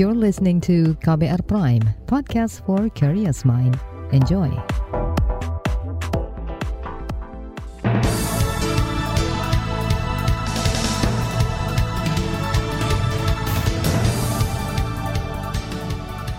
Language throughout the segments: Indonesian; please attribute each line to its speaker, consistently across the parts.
Speaker 1: You're listening to KBR Prime, podcast for curious mind. Enjoy.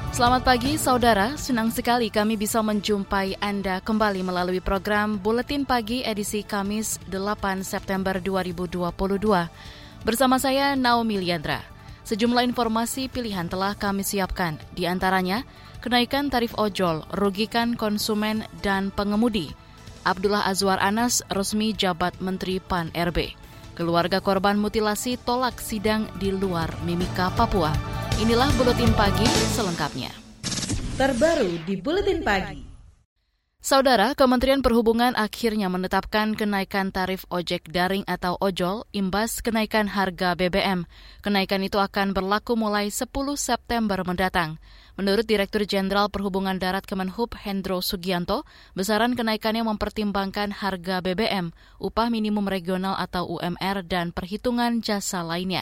Speaker 2: Selamat pagi saudara, senang sekali kami bisa menjumpai Anda kembali melalui program Buletin Pagi edisi Kamis 8 September 2022. Bersama saya Naomi Liandra. Sejumlah informasi pilihan telah kami siapkan, di antaranya kenaikan tarif ojol, rugikan konsumen dan pengemudi. Abdullah Azwar Anas resmi jabat Menteri PAN RB. Keluarga korban mutilasi tolak sidang di luar Mimika, Papua. Inilah Buletin Pagi selengkapnya.
Speaker 3: Terbaru di Buletin Pagi.
Speaker 2: Saudara, Kementerian Perhubungan akhirnya menetapkan kenaikan tarif ojek daring atau ojol imbas kenaikan harga BBM. Kenaikan itu akan berlaku mulai 10 September mendatang. Menurut Direktur Jenderal Perhubungan Darat Kemenhub Hendro Sugianto, besaran kenaikannya mempertimbangkan harga BBM, upah minimum regional atau UMR, dan perhitungan jasa lainnya.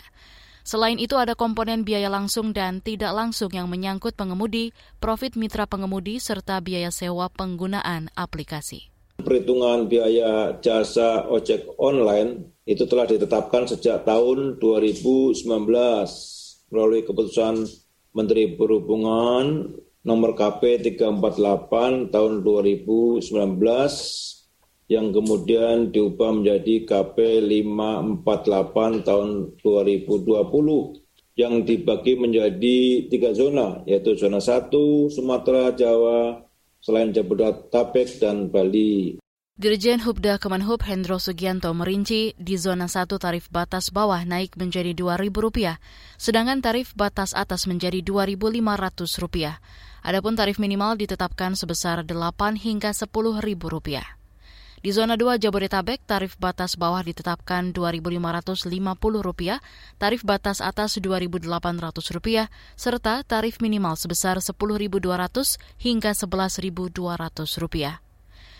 Speaker 2: Selain itu ada komponen biaya langsung dan tidak langsung yang menyangkut pengemudi, profit mitra pengemudi, serta biaya sewa penggunaan aplikasi.
Speaker 4: Perhitungan biaya jasa ojek online itu telah ditetapkan sejak tahun 2019 melalui keputusan Menteri Perhubungan nomor KP 348 tahun 2019 yang kemudian diubah menjadi KP 548 tahun 2020 yang dibagi menjadi tiga zona, yaitu zona 1 Sumatera, Jawa, selain Jabodetabek dan Bali.
Speaker 2: Dirjen Hubda Kemenhub Hendro Sugianto merinci di zona 1 tarif batas bawah naik menjadi Rp2.000, sedangkan tarif batas atas menjadi Rp2.500. Adapun tarif minimal ditetapkan sebesar Rp8 hingga Rp10.000. Di zona 2 Jabodetabek, tarif batas bawah ditetapkan Rp2.550, tarif batas atas Rp2.800, serta tarif minimal sebesar Rp10.200 hingga Rp11.200.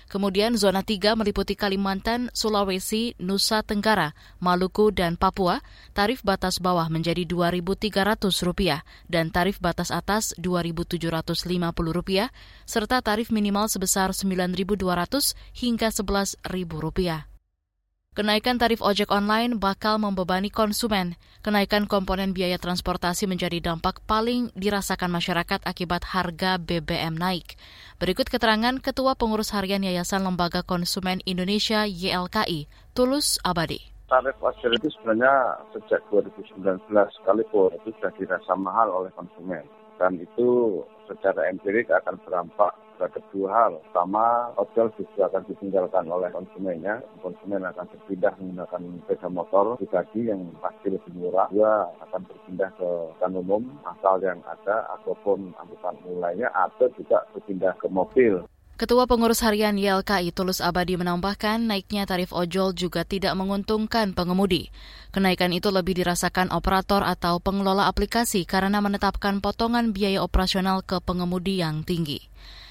Speaker 2: Kemudian zona 3 meliputi Kalimantan, Sulawesi, Nusa Tenggara, Maluku, dan Papua. Tarif batas bawah menjadi Rp2.300 dan tarif batas atas Rp2.750 serta tarif minimal sebesar Rp9.200 hingga Rp11.000. Kenaikan tarif ojek online bakal membebani konsumen. Kenaikan komponen biaya transportasi menjadi dampak paling dirasakan masyarakat akibat harga BBM naik. Berikut keterangan Ketua Pengurus Harian Yayasan Lembaga Konsumen Indonesia YLKI, Tulus Abadi.
Speaker 5: Tarif ojek itu sebenarnya sejak 2019 sekalipun itu sudah dirasa mahal oleh konsumen. Dan itu secara empirik akan berdampak terhadap dua hal. Pertama, ojol justru akan ditinggalkan oleh konsumennya. Konsumen akan berpindah menggunakan sepeda motor pribadi yang pasti lebih murah. Dua, akan berpindah ke angkutan umum asal yang ada ataupun angkutan mulainya atau juga berpindah ke mobil.
Speaker 2: Ketua Pengurus Harian YLKI Tulus Abadi menambahkan naiknya tarif ojol juga tidak menguntungkan pengemudi. Kenaikan itu lebih dirasakan operator atau pengelola aplikasi karena menetapkan potongan biaya operasional ke pengemudi yang tinggi.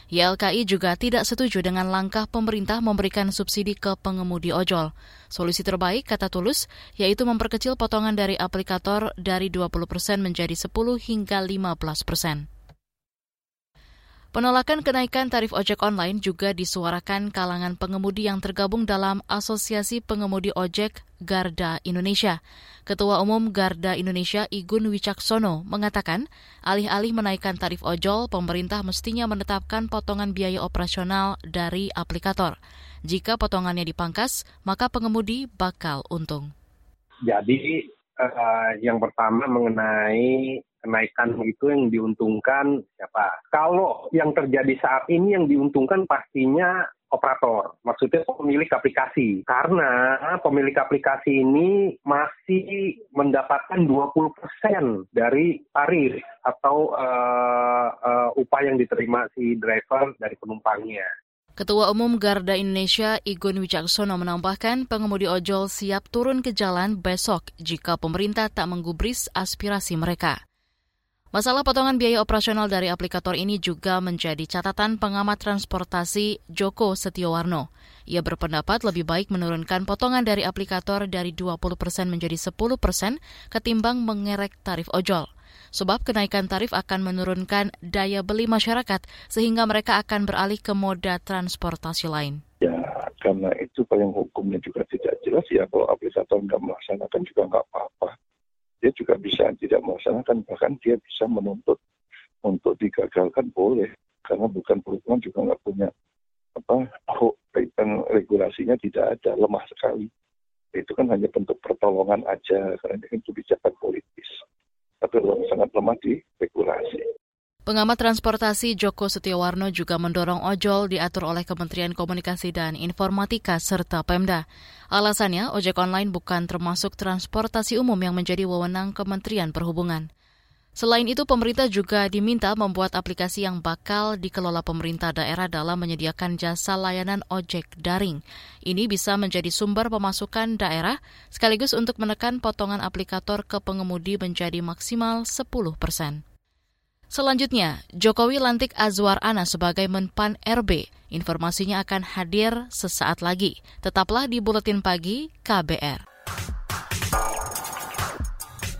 Speaker 2: YLKI juga tidak setuju dengan langkah pemerintah memberikan subsidi ke pengemudi ojol. Solusi terbaik, kata Tulus, yaitu memperkecil potongan dari aplikator dari 20 persen menjadi 10 hingga 15 persen. Penolakan kenaikan tarif ojek online juga disuarakan kalangan pengemudi yang tergabung dalam Asosiasi Pengemudi Ojek Garda Indonesia. Ketua Umum Garda Indonesia Igun Wicaksono mengatakan, alih-alih menaikkan tarif ojol, pemerintah mestinya menetapkan potongan biaya operasional dari aplikator. Jika potongannya dipangkas, maka pengemudi bakal untung.
Speaker 6: Jadi uh, yang pertama mengenai kenaikan itu yang diuntungkan siapa? Kalau yang terjadi saat ini yang diuntungkan pastinya operator, maksudnya pemilik aplikasi. Karena pemilik aplikasi ini masih mendapatkan 20% dari tarif atau uh, uh, upah yang diterima si driver dari penumpangnya.
Speaker 2: Ketua Umum Garda Indonesia Igun Wijaksono menambahkan pengemudi ojol siap turun ke jalan besok jika pemerintah tak menggubris aspirasi mereka. Masalah potongan biaya operasional dari aplikator ini juga menjadi catatan pengamat transportasi Joko Setiowarno. Ia berpendapat lebih baik menurunkan potongan dari aplikator dari 20% menjadi 10% ketimbang mengerek tarif ojol. sebab kenaikan tarif akan menurunkan daya beli masyarakat sehingga mereka akan beralih ke moda transportasi lain.
Speaker 7: Ya, karena itu paling hukumnya juga tidak jelas ya kalau aplikator nggak melaksanakan juga nggak apa-apa. Dia juga bisa tidak melaksanakan, bahkan dia bisa menuntut untuk digagalkan boleh. Karena bukan perhubungan juga nggak punya apa regulasinya tidak ada lemah sekali. Itu kan hanya bentuk pertolongan aja karena ini kan kebijakan politis. Tapi sangat lemah di regulasi.
Speaker 2: Pengamat transportasi Joko Setiawarno juga mendorong ojol diatur oleh Kementerian Komunikasi dan Informatika serta Pemda. Alasannya, ojek online bukan termasuk transportasi umum yang menjadi wewenang Kementerian Perhubungan. Selain itu, pemerintah juga diminta membuat aplikasi yang bakal dikelola pemerintah daerah dalam menyediakan jasa layanan ojek daring. Ini bisa menjadi sumber pemasukan daerah, sekaligus untuk menekan potongan aplikator ke pengemudi menjadi maksimal 10 persen. Selanjutnya, Jokowi lantik Azwar Ana sebagai Menpan RB. Informasinya akan hadir sesaat lagi. Tetaplah di Buletin Pagi KBR.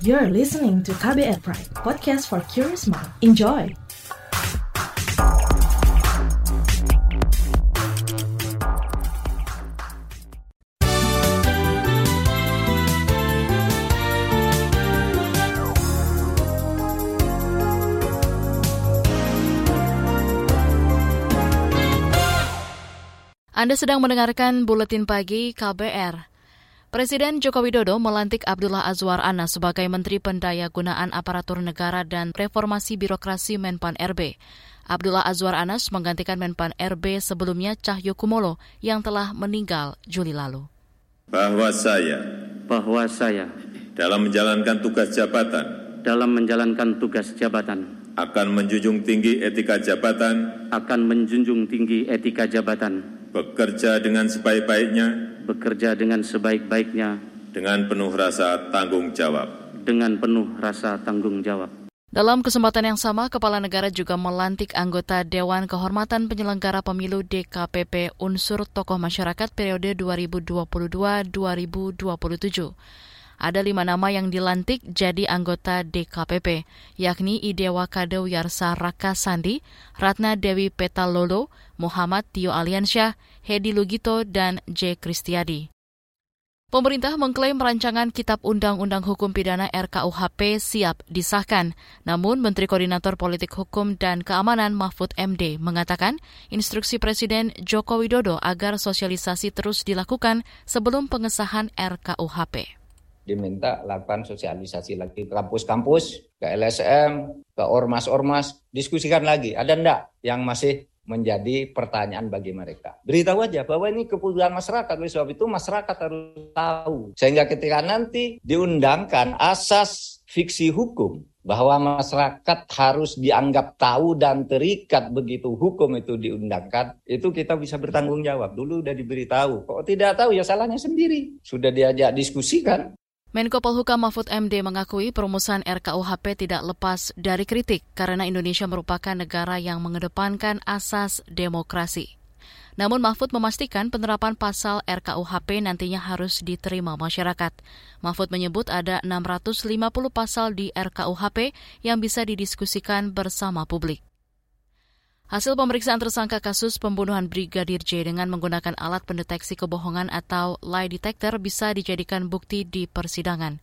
Speaker 3: You're listening to KBR Pride, podcast for curious mind. Enjoy!
Speaker 2: Anda sedang mendengarkan Buletin Pagi KBR. Presiden Joko Widodo melantik Abdullah Azwar Anas sebagai Menteri Pendayagunaan Aparatur Negara dan Reformasi Birokrasi Menpan RB. Abdullah Azwar Anas menggantikan Menpan RB sebelumnya Cahyo Kumolo yang telah meninggal Juli lalu.
Speaker 8: Bahwa saya
Speaker 9: bahwa saya
Speaker 8: dalam menjalankan tugas jabatan
Speaker 9: dalam menjalankan tugas jabatan
Speaker 8: akan menjunjung tinggi etika jabatan
Speaker 9: akan menjunjung tinggi etika jabatan
Speaker 8: bekerja dengan sebaik-baiknya
Speaker 9: bekerja dengan sebaik-baiknya
Speaker 8: dengan penuh rasa tanggung jawab.
Speaker 9: Dengan penuh rasa tanggung jawab.
Speaker 2: Dalam kesempatan yang sama, Kepala Negara juga melantik anggota Dewan Kehormatan Penyelenggara Pemilu DKPP Unsur Tokoh Masyarakat periode 2022-2027. Ada lima nama yang dilantik jadi anggota DKPP, yakni Idewa Kade Yarsa Raka Sandi, Ratna Dewi Petalolo, Muhammad Tio Aliansyah, Hedi Lugito, dan J. Kristiadi. Pemerintah mengklaim rancangan Kitab Undang-Undang Hukum Pidana RKUHP siap disahkan. Namun Menteri Koordinator Politik Hukum dan Keamanan Mahfud MD mengatakan instruksi Presiden Joko Widodo agar sosialisasi terus dilakukan sebelum pengesahan RKUHP.
Speaker 10: Diminta lakukan sosialisasi lagi ke kampus-kampus, ke LSM, ke ormas-ormas, diskusikan lagi. Ada enggak yang masih menjadi pertanyaan bagi mereka. Beritahu aja bahwa ini kebutuhan masyarakat, oleh sebab itu masyarakat harus tahu. Sehingga ketika nanti diundangkan asas fiksi hukum bahwa masyarakat harus dianggap tahu dan terikat begitu hukum itu diundangkan, itu kita bisa bertanggung jawab. Dulu udah diberitahu, kok tidak tahu ya salahnya sendiri. Sudah diajak diskusikan,
Speaker 2: Menko Polhukam Mahfud MD mengakui perumusan RKUHP tidak lepas dari kritik karena Indonesia merupakan negara yang mengedepankan asas demokrasi. Namun Mahfud memastikan penerapan pasal RKUHP nantinya harus diterima masyarakat. Mahfud menyebut ada 650 pasal di RKUHP yang bisa didiskusikan bersama publik. Hasil pemeriksaan tersangka kasus pembunuhan Brigadir J dengan menggunakan alat pendeteksi kebohongan atau lie detector bisa dijadikan bukti di persidangan.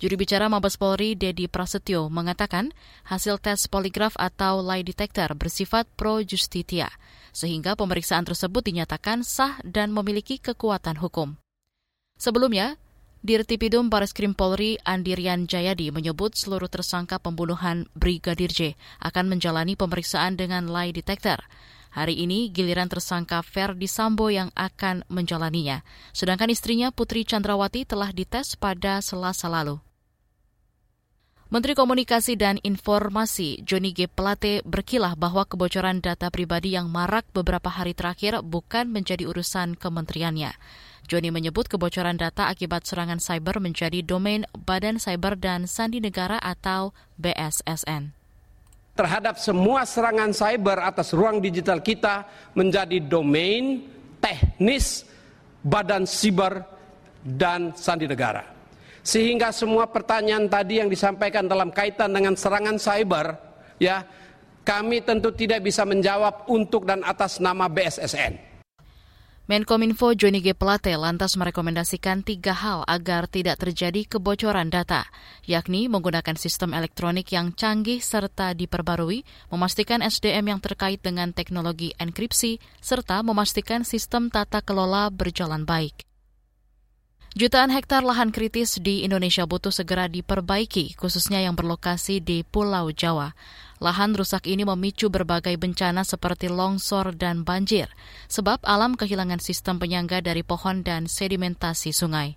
Speaker 2: Juri bicara Mabes Polri, Dedi Prasetyo, mengatakan hasil tes poligraf atau lie detector bersifat pro justitia, sehingga pemeriksaan tersebut dinyatakan sah dan memiliki kekuatan hukum. Sebelumnya, Dirtipidum Bareskrim Polri Andirian Jayadi menyebut seluruh tersangka pembunuhan Brigadir J akan menjalani pemeriksaan dengan lie detector. Hari ini giliran tersangka Ferdi Sambo yang akan menjalaninya, sedangkan istrinya Putri Chandrawati telah dites pada Selasa lalu. Menteri Komunikasi dan Informasi Joni G. Plate berkilah bahwa kebocoran data pribadi yang marak beberapa hari terakhir bukan menjadi urusan kementeriannya. Joni menyebut kebocoran data akibat serangan cyber menjadi domain Badan Cyber dan Sandi Negara atau BSSN.
Speaker 11: Terhadap semua serangan cyber atas ruang digital kita menjadi domain teknis Badan Siber dan Sandi Negara. Sehingga semua pertanyaan tadi yang disampaikan dalam kaitan dengan serangan cyber, ya, kami tentu tidak bisa menjawab untuk dan atas nama BSSN.
Speaker 2: Menkominfo Joni G. Plate lantas merekomendasikan tiga hal agar tidak terjadi kebocoran data, yakni menggunakan sistem elektronik yang canggih serta diperbarui, memastikan SDM yang terkait dengan teknologi enkripsi, serta memastikan sistem tata kelola berjalan baik. Jutaan hektar lahan kritis di Indonesia butuh segera diperbaiki, khususnya yang berlokasi di Pulau Jawa. Lahan rusak ini memicu berbagai bencana seperti longsor dan banjir, sebab alam kehilangan sistem penyangga dari pohon dan sedimentasi sungai.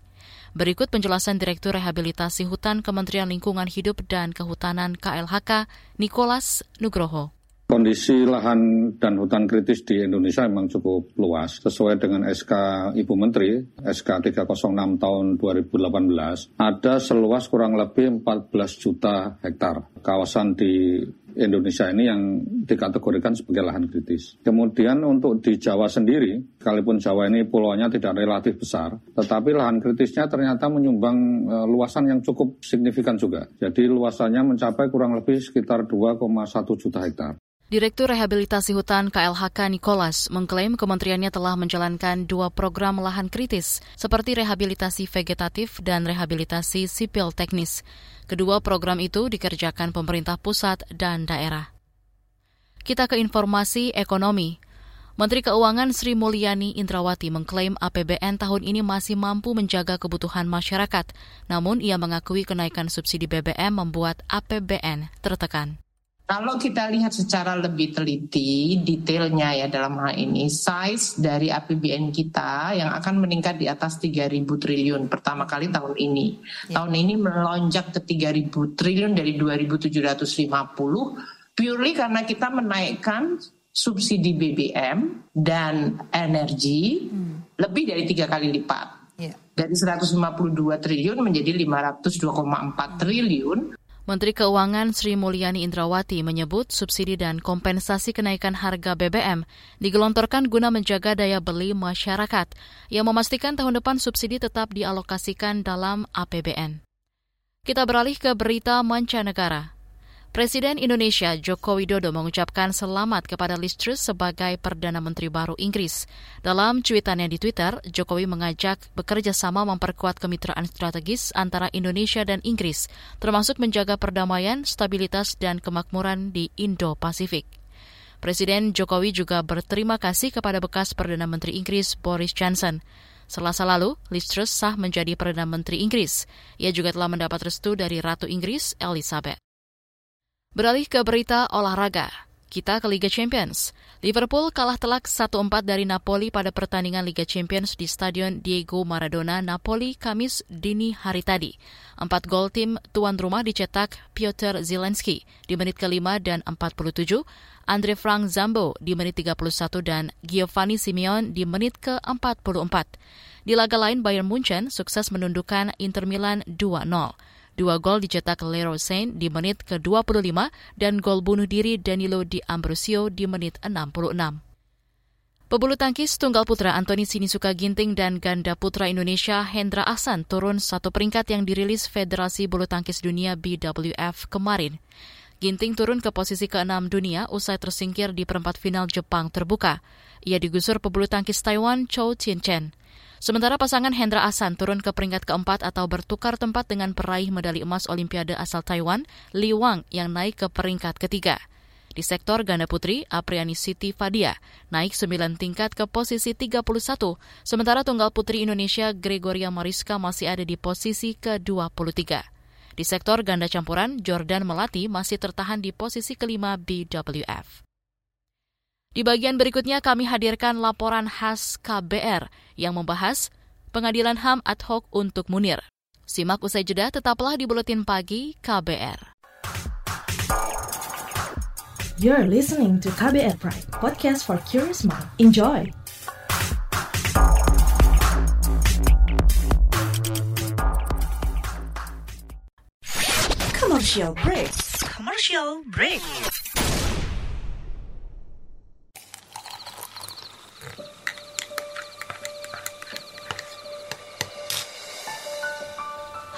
Speaker 2: Berikut penjelasan Direktur Rehabilitasi Hutan Kementerian Lingkungan Hidup dan Kehutanan KLHK, Nikolas Nugroho.
Speaker 12: Kondisi lahan dan hutan kritis di Indonesia memang cukup luas. Sesuai dengan SK Ibu Menteri, SK 306 tahun 2018, ada seluas kurang lebih 14 juta hektar kawasan di Indonesia ini yang dikategorikan sebagai lahan kritis. Kemudian untuk di Jawa sendiri, sekalipun Jawa ini pulaunya tidak relatif besar, tetapi lahan kritisnya ternyata menyumbang e, luasan yang cukup signifikan juga. Jadi luasannya mencapai kurang lebih sekitar 2,1 juta hektar.
Speaker 2: Direktur Rehabilitasi Hutan KLHK Nicholas mengklaim kementeriannya telah menjalankan dua program lahan kritis, seperti rehabilitasi vegetatif dan rehabilitasi sipil teknis. Kedua program itu dikerjakan pemerintah pusat dan daerah. Kita ke informasi ekonomi. Menteri Keuangan Sri Mulyani Indrawati mengklaim APBN tahun ini masih mampu menjaga kebutuhan masyarakat, namun ia mengakui kenaikan subsidi BBM membuat APBN tertekan.
Speaker 13: Kalau kita lihat secara lebih teliti detailnya ya dalam hal ini size dari APBN kita yang akan meningkat di atas 3.000 triliun pertama kali tahun ini. Ya. Tahun ini melonjak ke 3.000 triliun dari 2.750 purely karena kita menaikkan subsidi BBM dan energi hmm. lebih dari tiga kali lipat. Ya. Dari 152 triliun menjadi 502,4 triliun
Speaker 2: Menteri Keuangan Sri Mulyani Indrawati menyebut subsidi dan kompensasi kenaikan harga BBM digelontorkan guna menjaga daya beli masyarakat yang memastikan tahun depan subsidi tetap dialokasikan dalam APBN. Kita beralih ke berita mancanegara. Presiden Indonesia Joko Widodo mengucapkan selamat kepada Liz Truss sebagai Perdana Menteri baru Inggris. Dalam cuitannya di Twitter, Jokowi mengajak bekerja sama memperkuat kemitraan strategis antara Indonesia dan Inggris, termasuk menjaga perdamaian, stabilitas, dan kemakmuran di Indo-Pasifik. Presiden Jokowi juga berterima kasih kepada bekas Perdana Menteri Inggris Boris Johnson. Selasa lalu, Liz Truss sah menjadi Perdana Menteri Inggris. Ia juga telah mendapat restu dari Ratu Inggris, Elizabeth. Beralih ke berita olahraga. Kita ke Liga Champions. Liverpool kalah telak 1-4 dari Napoli pada pertandingan Liga Champions di Stadion Diego Maradona, Napoli, Kamis dini hari tadi. Empat gol tim tuan rumah dicetak Piotr Zelensky di menit ke-5 dan 47, Andre Frank Zambo di menit 31 dan Giovanni Simeon di menit ke-44. Di laga lain, Bayern Munchen sukses menundukkan Inter Milan 2-0. Dua gol dicetak Leroy Saint di menit ke-25 dan gol bunuh diri Danilo Di Ambrosio di menit 66. Pebulu tangkis tunggal putra Antoni Sinisuka Ginting dan ganda putra Indonesia Hendra Ahsan turun satu peringkat yang dirilis Federasi Bulu Tangkis Dunia BWF kemarin. Ginting turun ke posisi ke-6 dunia usai tersingkir di perempat final Jepang terbuka. Ia digusur pebulu tangkis Taiwan Chou Tien-chen. Sementara pasangan Hendra Asan turun ke peringkat keempat atau bertukar tempat dengan peraih medali emas Olimpiade asal Taiwan, Li Wang, yang naik ke peringkat ketiga. Di sektor ganda putri, Apriani Siti Fadia naik 9 tingkat ke posisi 31, sementara tunggal putri Indonesia Gregoria Mariska masih ada di posisi ke-23. Di sektor ganda campuran, Jordan Melati masih tertahan di posisi kelima BWF. Di bagian berikutnya kami hadirkan laporan khas KBR yang membahas pengadilan HAM ad hoc untuk Munir. Simak usai jeda, tetaplah di Buletin Pagi KBR.
Speaker 3: You're listening to KBR Pride, podcast for curious mind. Enjoy! Commercial break. Commercial break.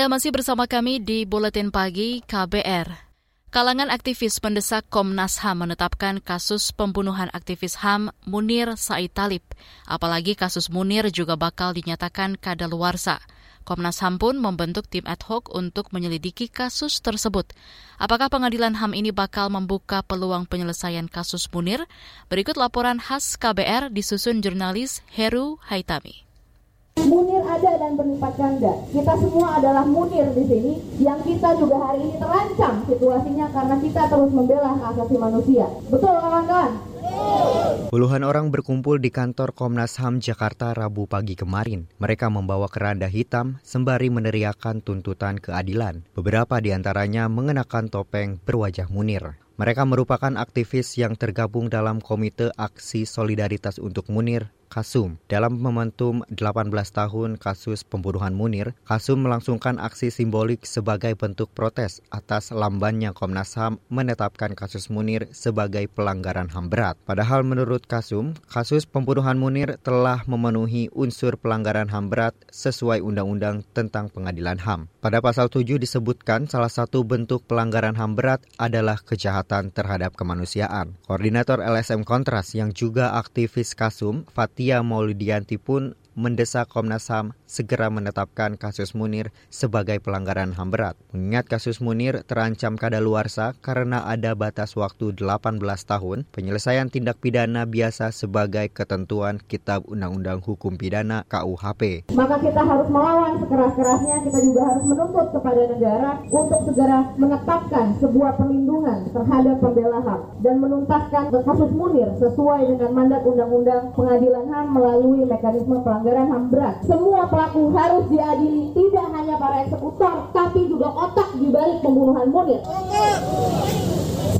Speaker 2: Anda masih bersama kami di Buletin Pagi KBR. Kalangan aktivis mendesak Komnas HAM menetapkan kasus pembunuhan aktivis HAM Munir Said Talib. Apalagi kasus Munir juga bakal dinyatakan kadaluarsa. Komnas HAM pun membentuk tim ad hoc untuk menyelidiki kasus tersebut. Apakah pengadilan HAM ini bakal membuka peluang penyelesaian kasus Munir? Berikut laporan khas KBR disusun jurnalis Heru Haitami.
Speaker 14: Munir ada dan berlipat ganda. Kita semua adalah Munir di sini yang kita juga hari ini terancam situasinya karena kita terus membela hak asasi manusia. Betul kawan-kawan?
Speaker 15: Puluhan orang berkumpul di kantor Komnas HAM Jakarta Rabu pagi kemarin. Mereka membawa keranda hitam sembari meneriakan tuntutan keadilan. Beberapa di antaranya mengenakan topeng berwajah Munir. Mereka merupakan aktivis yang tergabung dalam Komite Aksi Solidaritas untuk Munir Kasum. Dalam momentum 18 tahun kasus pembunuhan Munir, Kasum melangsungkan aksi simbolik sebagai bentuk protes atas lambannya Komnas HAM menetapkan kasus Munir sebagai pelanggaran HAM berat. Padahal menurut Kasum, kasus pembunuhan Munir telah memenuhi unsur pelanggaran HAM berat sesuai Undang-Undang tentang Pengadilan HAM. Pada pasal 7 disebutkan salah satu bentuk pelanggaran HAM berat adalah kejahatan terhadap kemanusiaan. Koordinator LSM Kontras yang juga aktivis Kasum, Fatih Tia Maulidianti pun mendesak Komnas HAM segera menetapkan kasus Munir sebagai pelanggaran HAM berat. Mengingat kasus Munir terancam kadaluarsa karena ada batas waktu 18 tahun, penyelesaian tindak pidana biasa sebagai ketentuan Kitab Undang-Undang Hukum Pidana KUHP.
Speaker 14: Maka kita harus melawan sekeras-kerasnya, kita juga harus menuntut kepada negara untuk segera menetapkan sebuah perlindungan terhadap pembela HAM dan menuntaskan kasus Munir sesuai dengan mandat Undang-Undang Pengadilan HAM melalui mekanisme pelanggaran HAM berat. Semua pelaku harus diadili tidak hanya para eksekutor, tapi juga otak di balik pembunuhan Munir.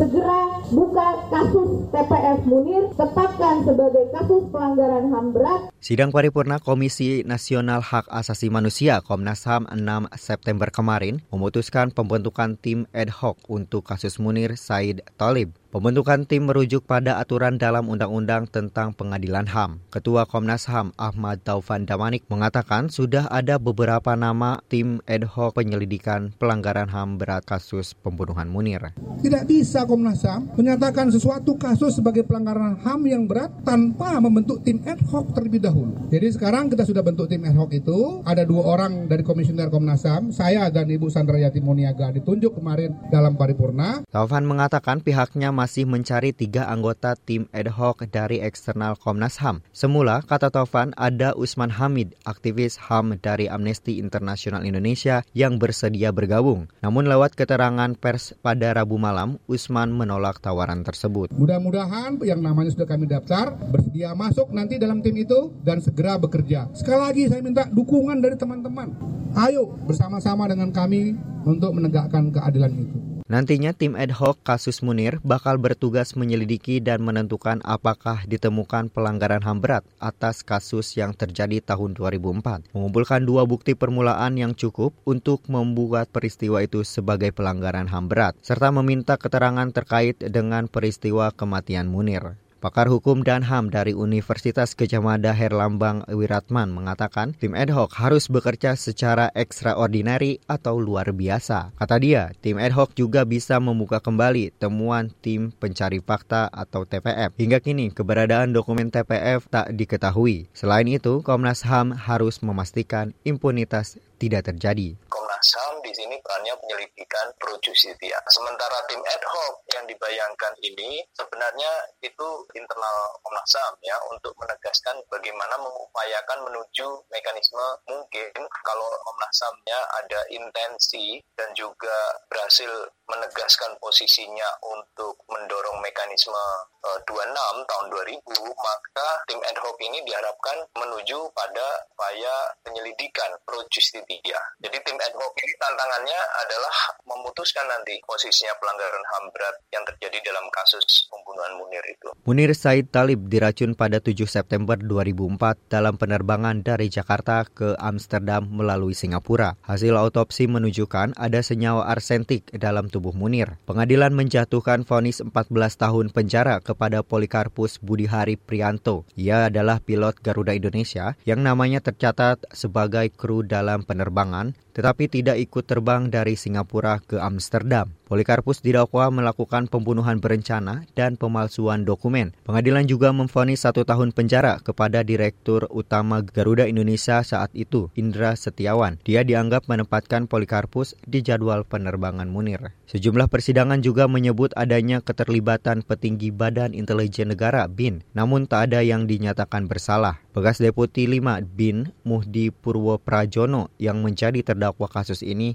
Speaker 14: Segera buka kasus TPS Munir, tetapkan sebagai kasus pelanggaran HAM berat.
Speaker 15: Sidang paripurna Komisi Nasional Hak Asasi Manusia Komnas HAM 6 September kemarin memutuskan pembentukan tim ad hoc untuk kasus Munir Said Talib. Pembentukan tim merujuk pada aturan dalam Undang-Undang tentang Pengadilan HAM. Ketua Komnas HAM Ahmad Taufan Damanik mengatakan sudah ada beberapa nama tim ad hoc penyelidikan pelanggaran HAM berat kasus pembunuhan Munir.
Speaker 16: Tidak bisa Komnas HAM menyatakan sesuatu kasus sebagai pelanggaran HAM yang berat tanpa membentuk tim ad hoc terlebih dahulu. Jadi sekarang kita sudah bentuk tim ad hoc itu, ada dua orang dari Komisioner Komnas HAM, saya dan Ibu Sandra Yati Moniaga ditunjuk kemarin dalam paripurna.
Speaker 15: Taufan mengatakan pihaknya masih mencari tiga anggota tim ad hoc dari eksternal Komnas HAM. Semula, kata Taufan, ada Usman Hamid, aktivis HAM dari Amnesty International Indonesia yang bersedia bergabung. Namun lewat keterangan pers pada Rabu malam, Usman menolak tawaran tersebut.
Speaker 16: Mudah-mudahan yang namanya sudah kami daftar, bersedia masuk nanti dalam tim itu dan segera bekerja. Sekali lagi saya minta dukungan dari teman-teman. Ayo bersama-sama dengan kami untuk menegakkan keadilan itu.
Speaker 15: Nantinya tim ad hoc kasus Munir bakal bertugas menyelidiki dan menentukan apakah ditemukan pelanggaran HAM berat atas kasus yang terjadi tahun 2004. Mengumpulkan dua bukti permulaan yang cukup untuk membuat peristiwa itu sebagai pelanggaran HAM berat, serta meminta keterangan terkait dengan peristiwa kematian Munir. Pakar Hukum dan HAM dari Universitas Gajah Mada Herlambang Wiratman mengatakan tim ad hoc harus bekerja secara ekstraordinari atau luar biasa. Kata dia, tim ad hoc juga bisa membuka kembali temuan tim pencari fakta atau TPF. Hingga kini keberadaan dokumen TPF tak diketahui. Selain itu, Komnas HAM harus memastikan impunitas tidak terjadi.
Speaker 17: Komnas HAM di sini perannya penyelidikan pro justisia. Sementara tim ad hoc yang dibayangkan ini sebenarnya itu internal Komnas HAM ya untuk menegaskan bagaimana mengupayakan menuju mekanisme mungkin kalau Komnas HAM-nya ada intensi dan juga berhasil menegaskan posisinya untuk mendorong mekanisme 26 eh, tahun 2000 maka tim ad hoc ini diharapkan menuju pada upaya penyelidikan pro justisia. Jadi tim ad hoc ini tantangannya adalah memutuskan nanti posisinya pelanggaran HAM berat yang terjadi dalam kasus pembunuhan Munir itu.
Speaker 15: Munir Said Talib diracun pada 7 September 2004 dalam penerbangan dari Jakarta ke Amsterdam melalui Singapura. Hasil autopsi menunjukkan ada senyawa arsentik dalam tubuh Munir. Pengadilan menjatuhkan vonis 14 tahun penjara kepada Polikarpus Budihari Prianto. Ia adalah pilot Garuda Indonesia yang namanya tercatat sebagai kru dalam penerbangan tetapi tidak ikut terbang dari Singapura ke Amsterdam. Polikarpus didakwa melakukan pembunuhan berencana dan pemalsuan dokumen. Pengadilan juga memvonis satu tahun penjara kepada Direktur Utama Garuda Indonesia saat itu, Indra Setiawan. Dia dianggap menempatkan Polikarpus di jadwal penerbangan Munir. Sejumlah persidangan juga menyebut adanya keterlibatan petinggi Badan Intelijen Negara BIN, namun tak ada yang dinyatakan bersalah. Bekas Deputi 5 BIN, Muhdi Purwo Prajono, yang menjadi terdakwa kasus ini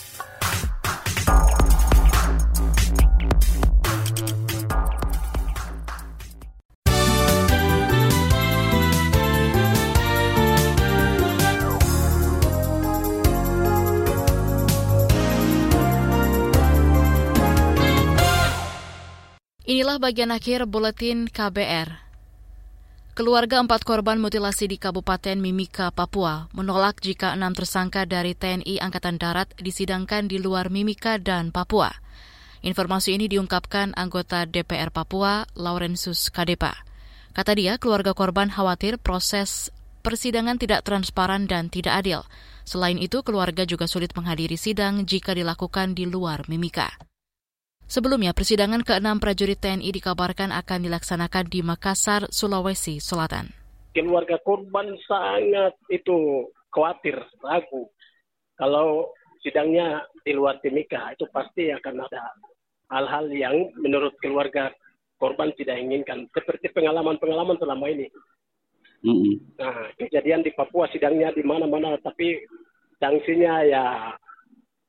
Speaker 2: Inilah bagian akhir buletin KBR. Keluarga empat korban mutilasi di Kabupaten Mimika, Papua, menolak jika enam tersangka dari TNI Angkatan Darat disidangkan di luar Mimika dan Papua. Informasi ini diungkapkan anggota DPR Papua, Laurensus Kadepa. Kata dia, keluarga korban khawatir proses persidangan tidak transparan dan tidak adil. Selain itu, keluarga juga sulit menghadiri sidang jika dilakukan di luar Mimika. Sebelumnya, persidangan ke-6 prajurit TNI dikabarkan akan dilaksanakan di Makassar, Sulawesi Selatan.
Speaker 18: Keluarga korban sangat itu khawatir, ragu. Kalau sidangnya di luar Timika, itu pasti akan ada hal-hal yang menurut keluarga korban tidak inginkan. Seperti pengalaman-pengalaman selama ini. Mm -hmm. Nah, kejadian di Papua sidangnya di mana-mana, tapi sanksinya ya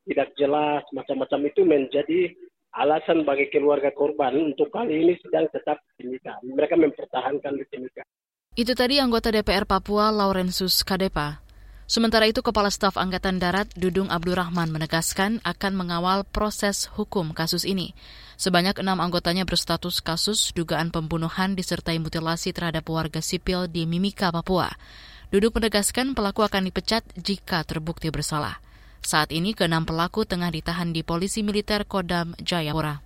Speaker 18: tidak jelas, macam-macam itu menjadi alasan bagi keluarga korban untuk kali ini sedang tetap di Timika. Mereka mempertahankan di Timika.
Speaker 2: Itu tadi anggota DPR Papua Laurensus Kadepa. Sementara itu, Kepala Staf Angkatan Darat Dudung Abdurrahman menegaskan akan mengawal proses hukum kasus ini. Sebanyak enam anggotanya berstatus kasus dugaan pembunuhan disertai mutilasi terhadap warga sipil di Mimika, Papua. Dudung menegaskan pelaku akan dipecat jika terbukti bersalah. Saat ini keenam pelaku tengah ditahan di Polisi Militer Kodam Jayapura.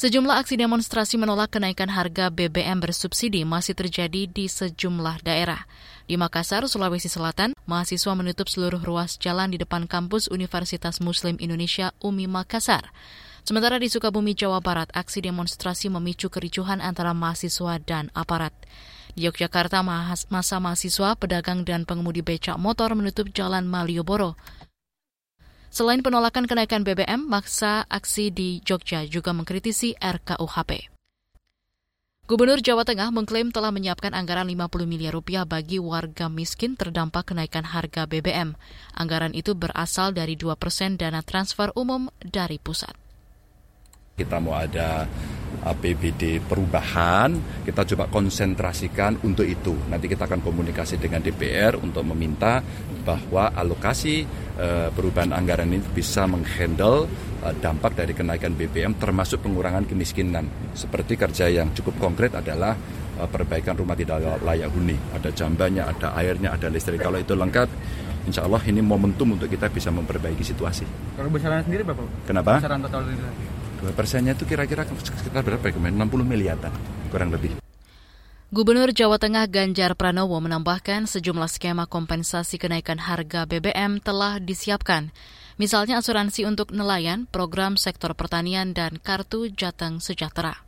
Speaker 2: Sejumlah aksi demonstrasi menolak kenaikan harga BBM bersubsidi masih terjadi di sejumlah daerah. Di Makassar, Sulawesi Selatan, mahasiswa menutup seluruh ruas jalan di depan kampus Universitas Muslim Indonesia UMI Makassar. Sementara di Sukabumi, Jawa Barat, aksi demonstrasi memicu kericuhan antara mahasiswa dan aparat. Yogyakarta, masa mahasiswa, pedagang, dan pengemudi becak motor menutup jalan Malioboro. Selain penolakan kenaikan BBM, maksa aksi di Jogja juga mengkritisi RKUHP. Gubernur Jawa Tengah mengklaim telah menyiapkan anggaran 50 miliar rupiah bagi warga miskin terdampak kenaikan harga BBM. Anggaran itu berasal dari 2 persen dana transfer umum dari pusat.
Speaker 19: Kita mau ada APBD perubahan, kita coba konsentrasikan untuk itu. Nanti kita akan komunikasi dengan DPR untuk meminta bahwa alokasi uh, perubahan anggaran ini bisa menghandle uh, dampak dari kenaikan BBM termasuk pengurangan kemiskinan. Seperti kerja yang cukup konkret adalah uh, perbaikan rumah tidak layak huni. Ada jambannya, ada airnya, ada listrik. Kalau itu lengkap, insya Allah ini momentum untuk kita bisa memperbaiki situasi.
Speaker 20: Kalau besaran sendiri Bapak?
Speaker 19: Kenapa?
Speaker 20: Besaran total
Speaker 19: Dua persennya itu kira-kira sekitar berapa ya kemarin? 60 miliaran kurang lebih.
Speaker 2: Gubernur Jawa Tengah Ganjar Pranowo menambahkan sejumlah skema kompensasi kenaikan harga BBM telah disiapkan. Misalnya asuransi untuk nelayan, program sektor pertanian, dan kartu Jateng Sejahtera.